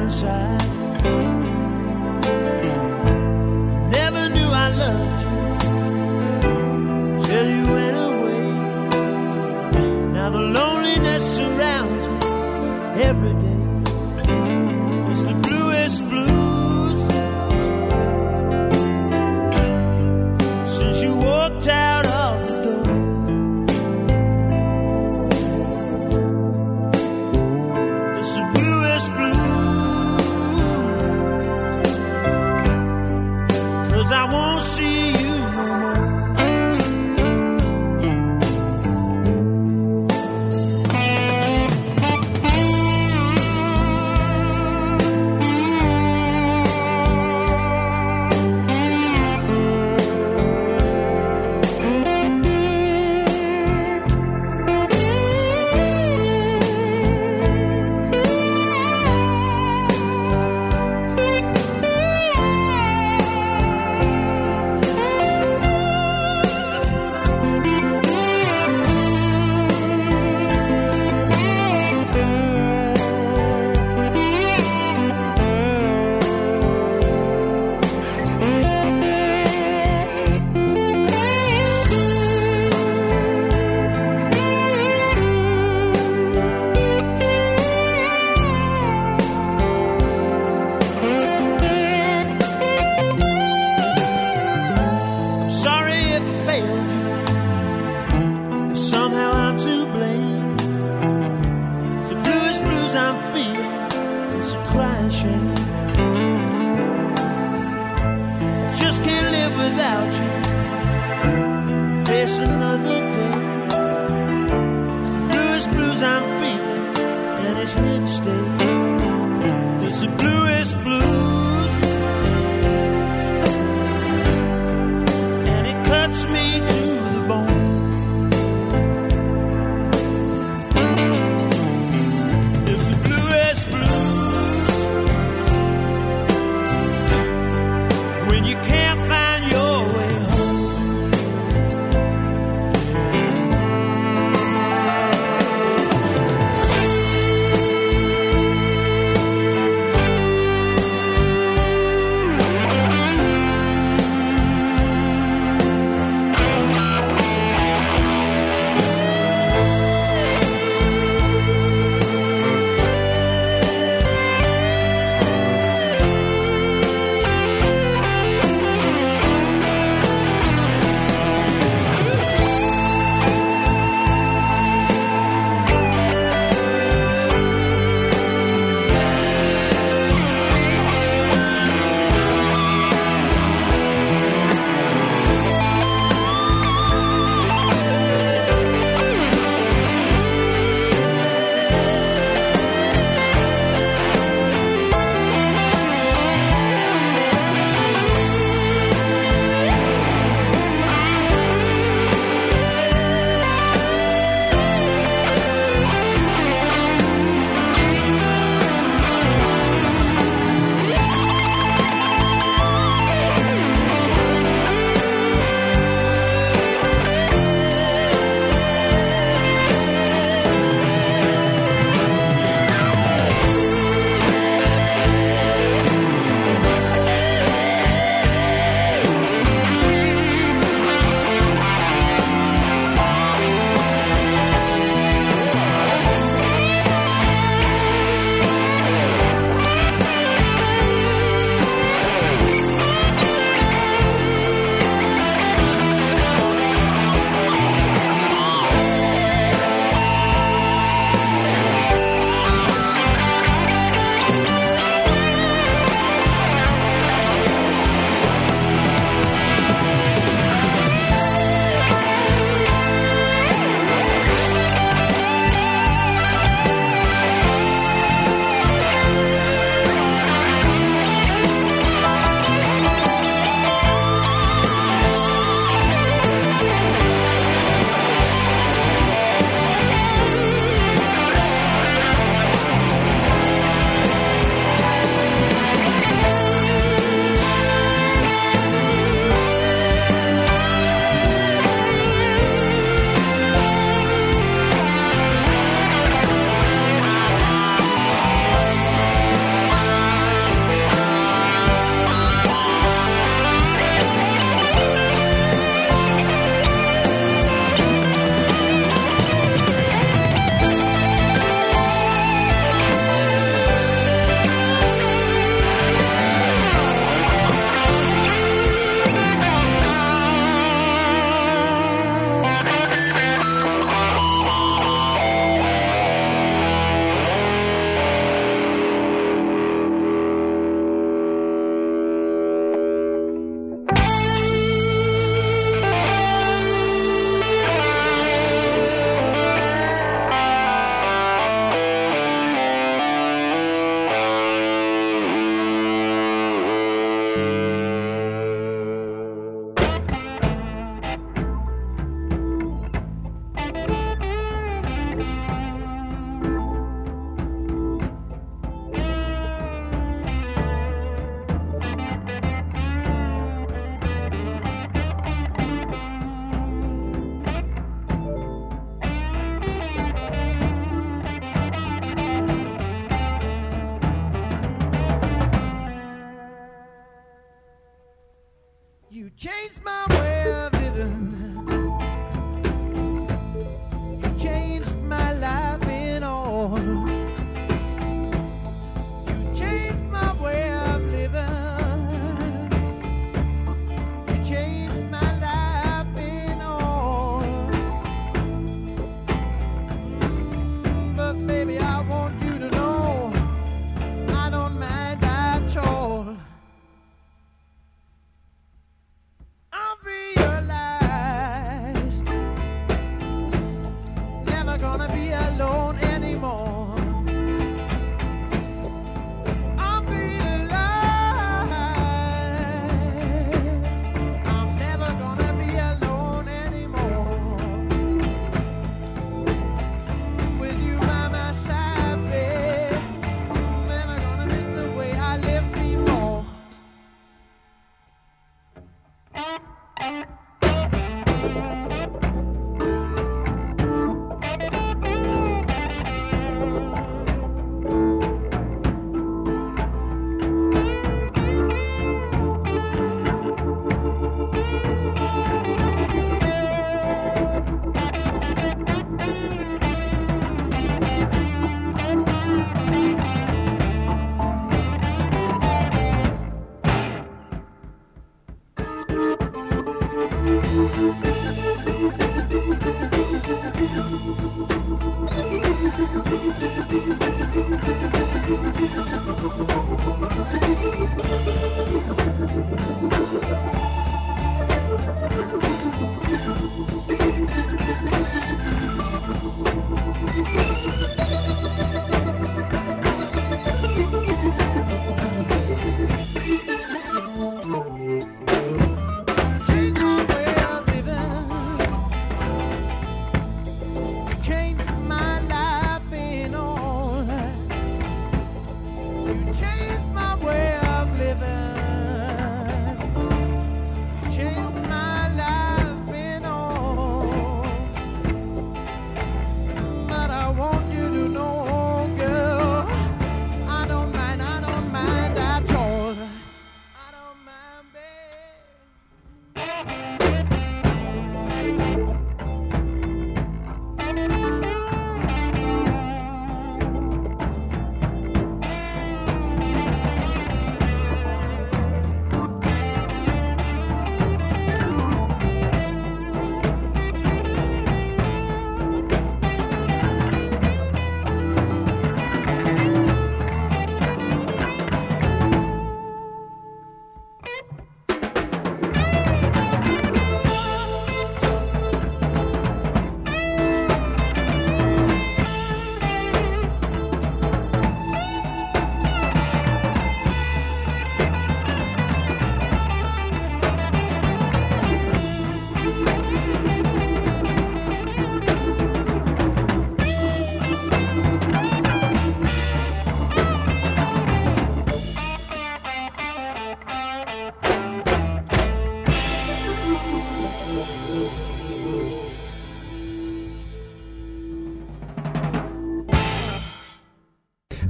inside.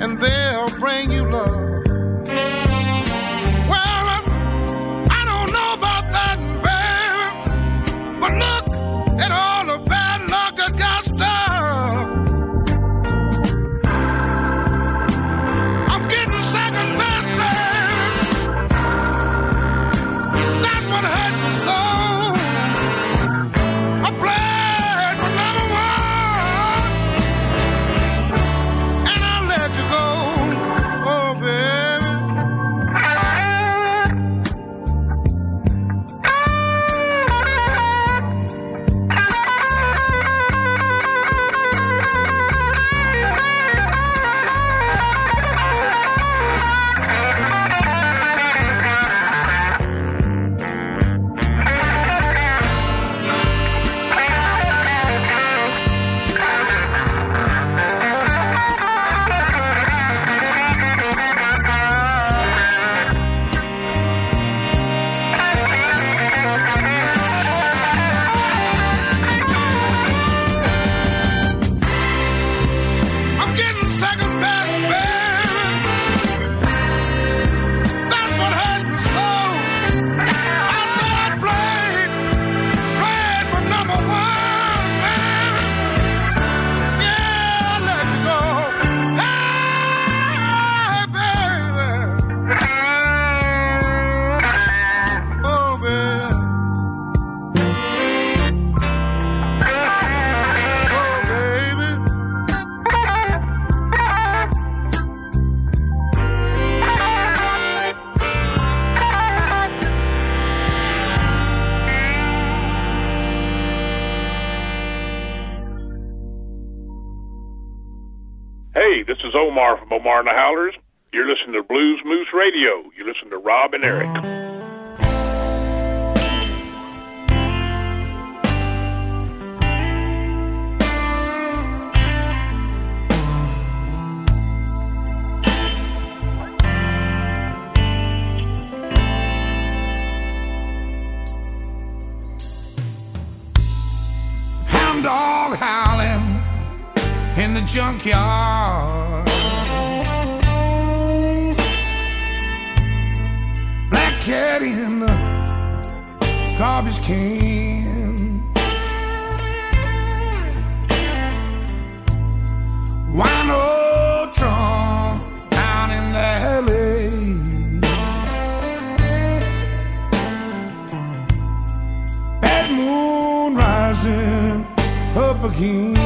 And they'll bring you love. This is Omar from Omar and the Howlers. You're listening to Bluesmoose Radio. You listen to Rob and Eric. Junkyard. Black cat in the garbage can. Wine old drum down in the alley. Bad moon rising up again.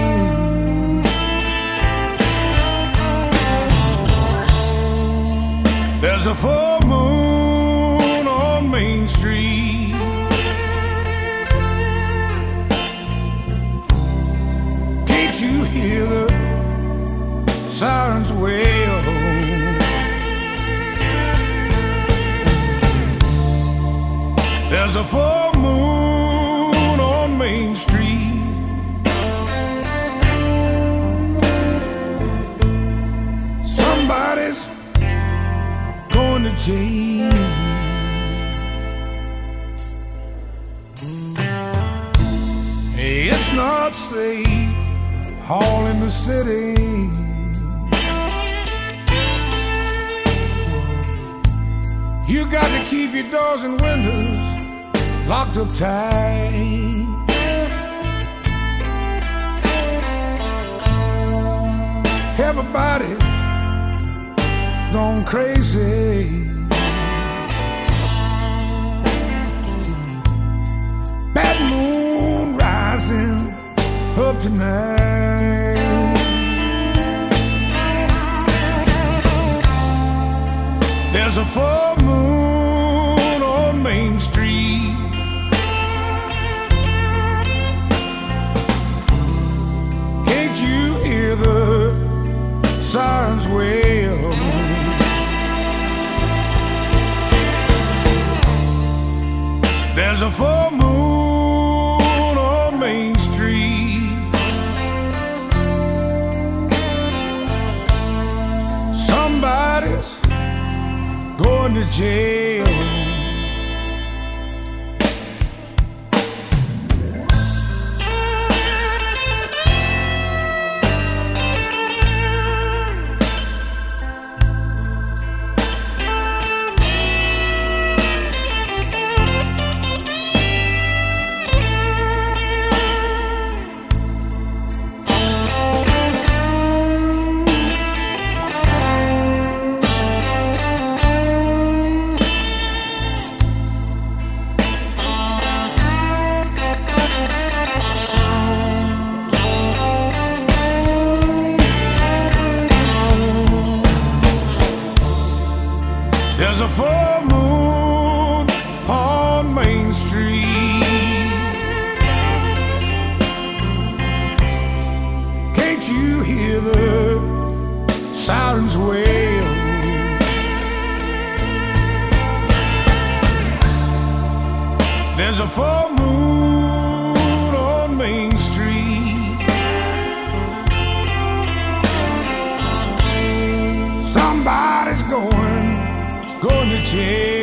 There's a full moon on Main Street. Somebody's going to jail. It's not safe all in the city. You got to keep your doors and windows locked up tight. Everybody gone crazy. Bad moon rising up tonight. There's a full sirens wail? There's a full moon on Main Street. Somebody's going to jail. There's a full moon on Main Street. Can't you hear the sirens wail? There's a full going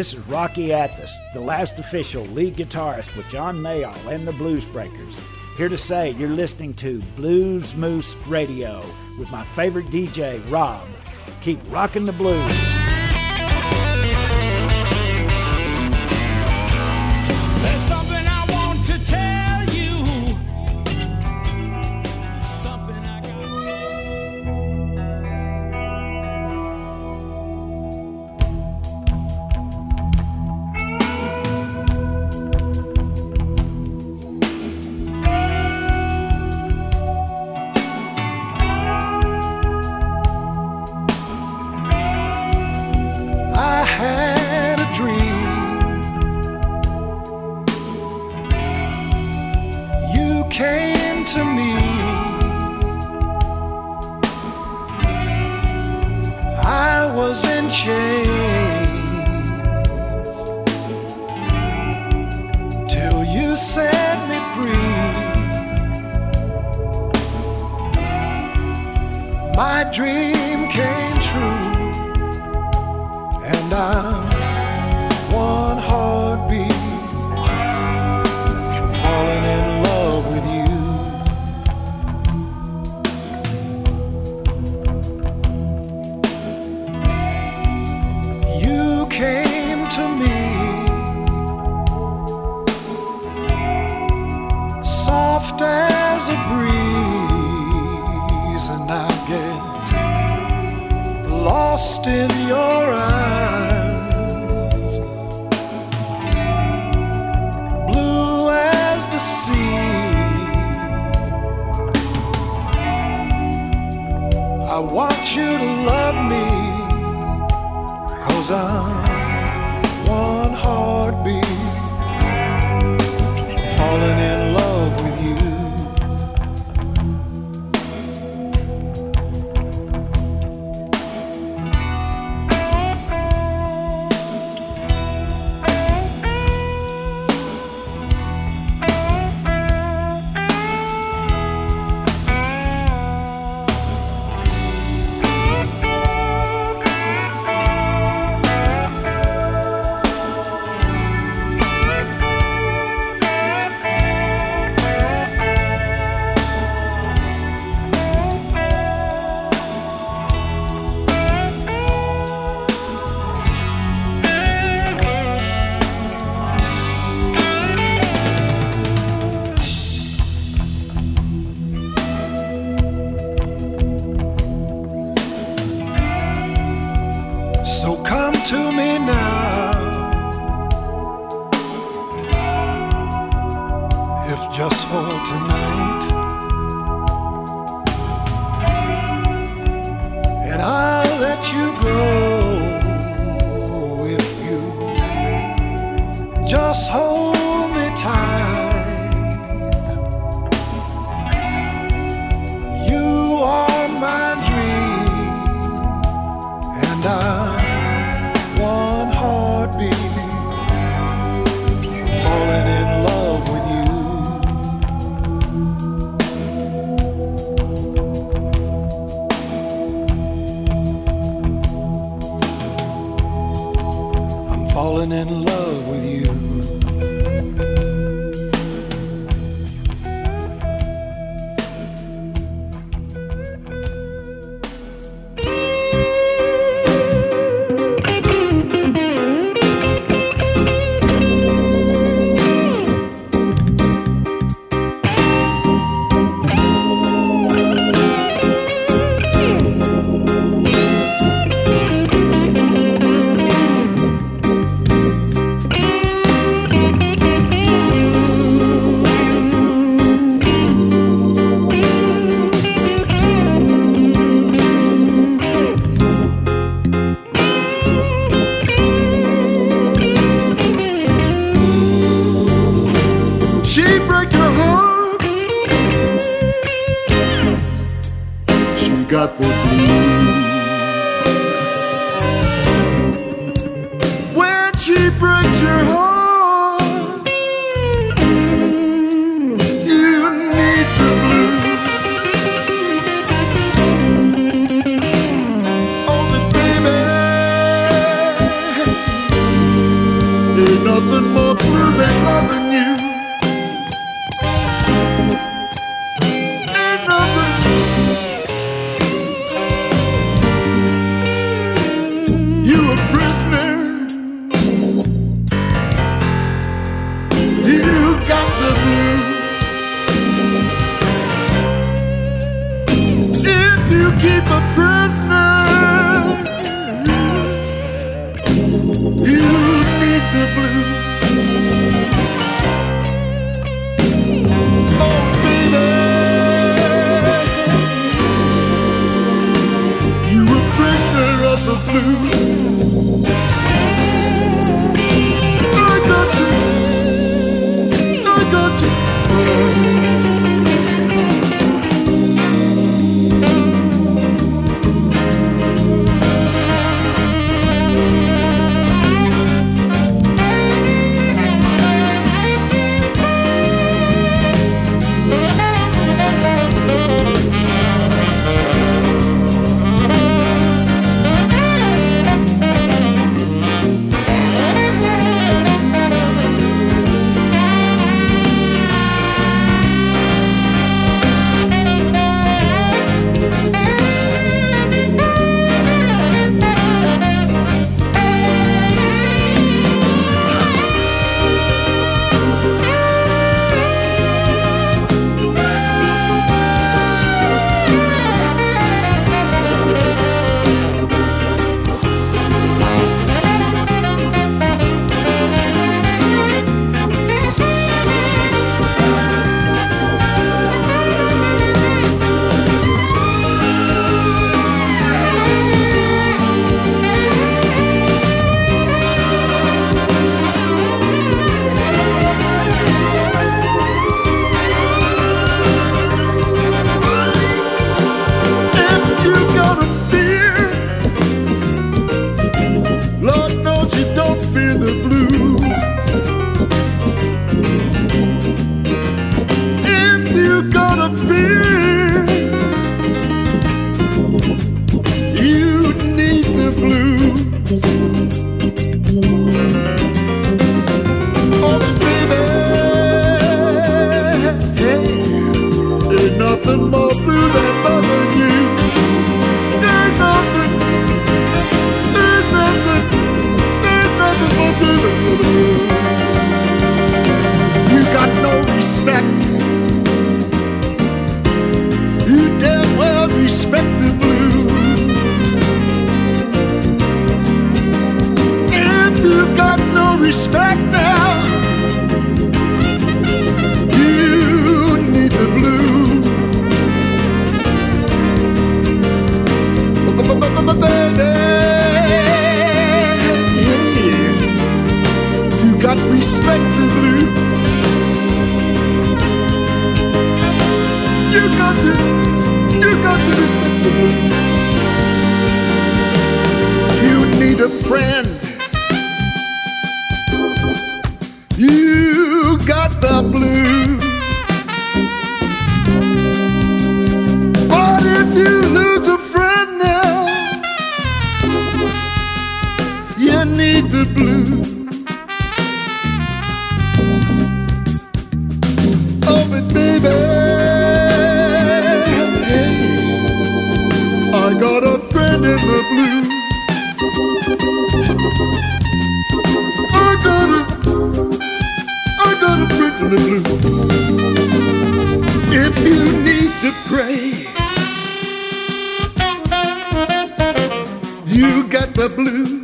This is Rocky Athas, the last official lead guitarist with John Mayall and the Bluesbreakers, here to say you're listening to Bluesmoose Radio with my favorite DJ, Rob. Keep rocking the blues. still morning blue. If you need to pray, you got the blues.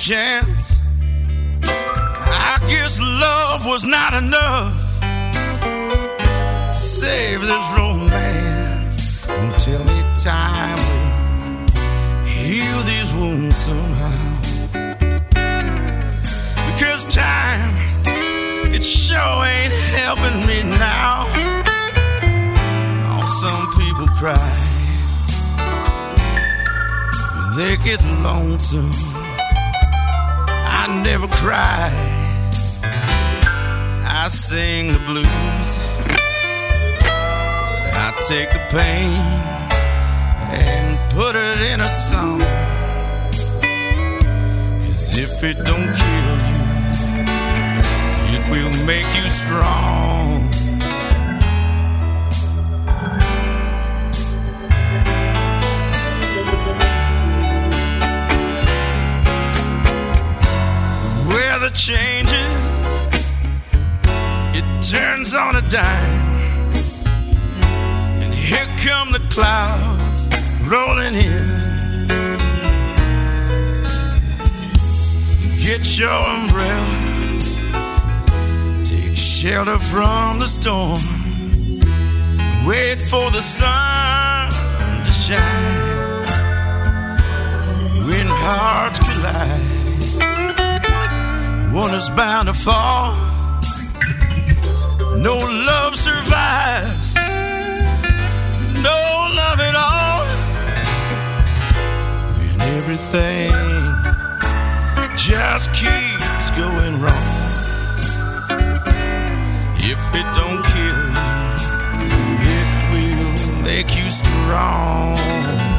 Chance. I guess love was not enough to save this romance. And tell me time will heal these wounds somehow. Because time, it sure ain't helping me now. Oh, some people cry they get lonesome. I never cry. I sing the blues. I take the pain and put it in a song. Cause if it don't kill you, it will make you strong. Changes, it turns on a dime. And here come the clouds rolling in. Get your umbrella, take shelter from the storm. Wait for the sun to shine. When hearts collide one is bound to fall. No love survives, no love at all. When everything just keeps going wrong. If it don't kill you, it will make you strong.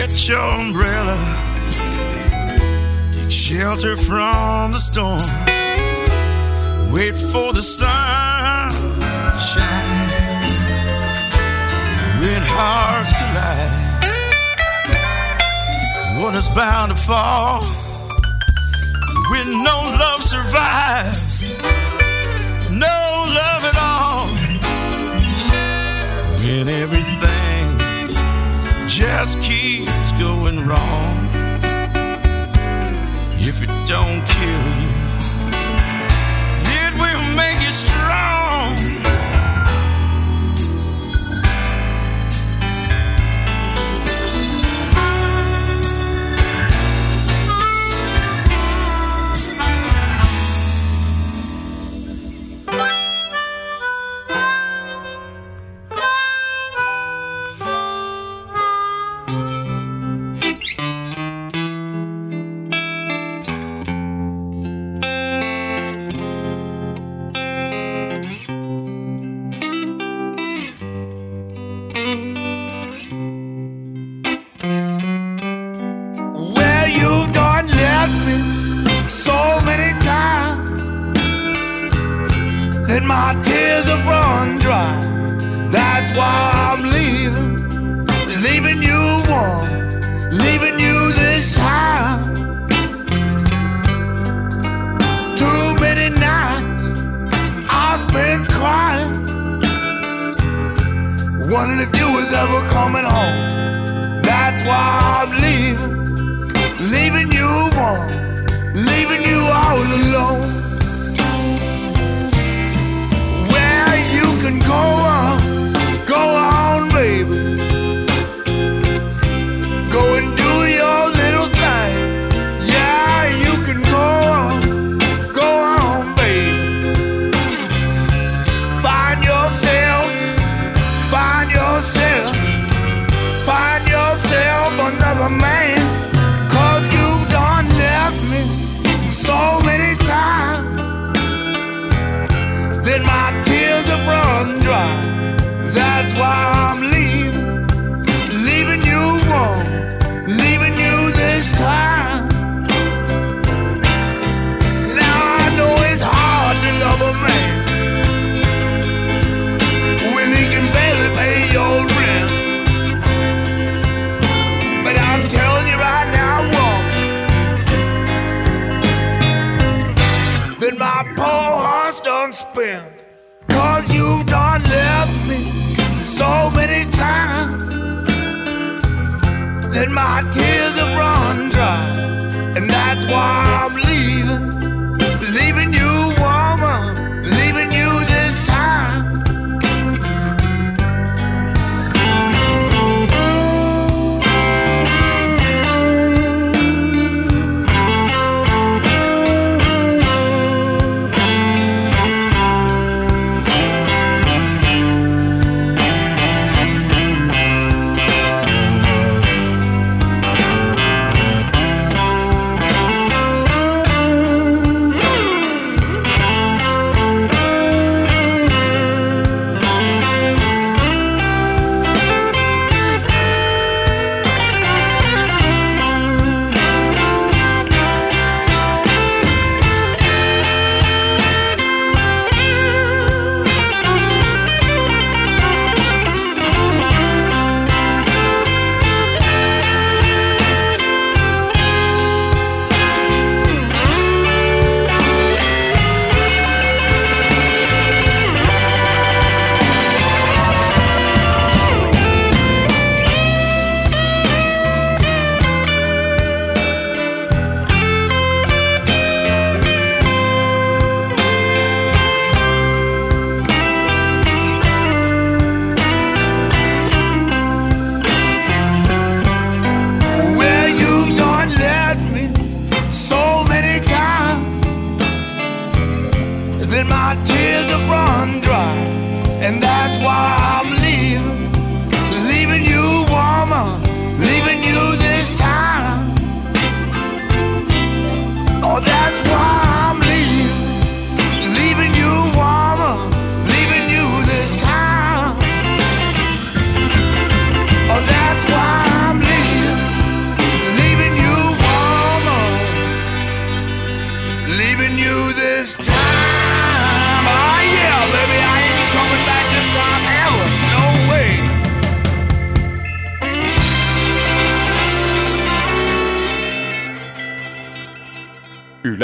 Get your umbrella, take shelter from the storm. Wait for the sun shine when hearts collide. One is bound to fall when no love survives. No love at all when everything just keeps going wrong if it don't kill you. It will make you strong.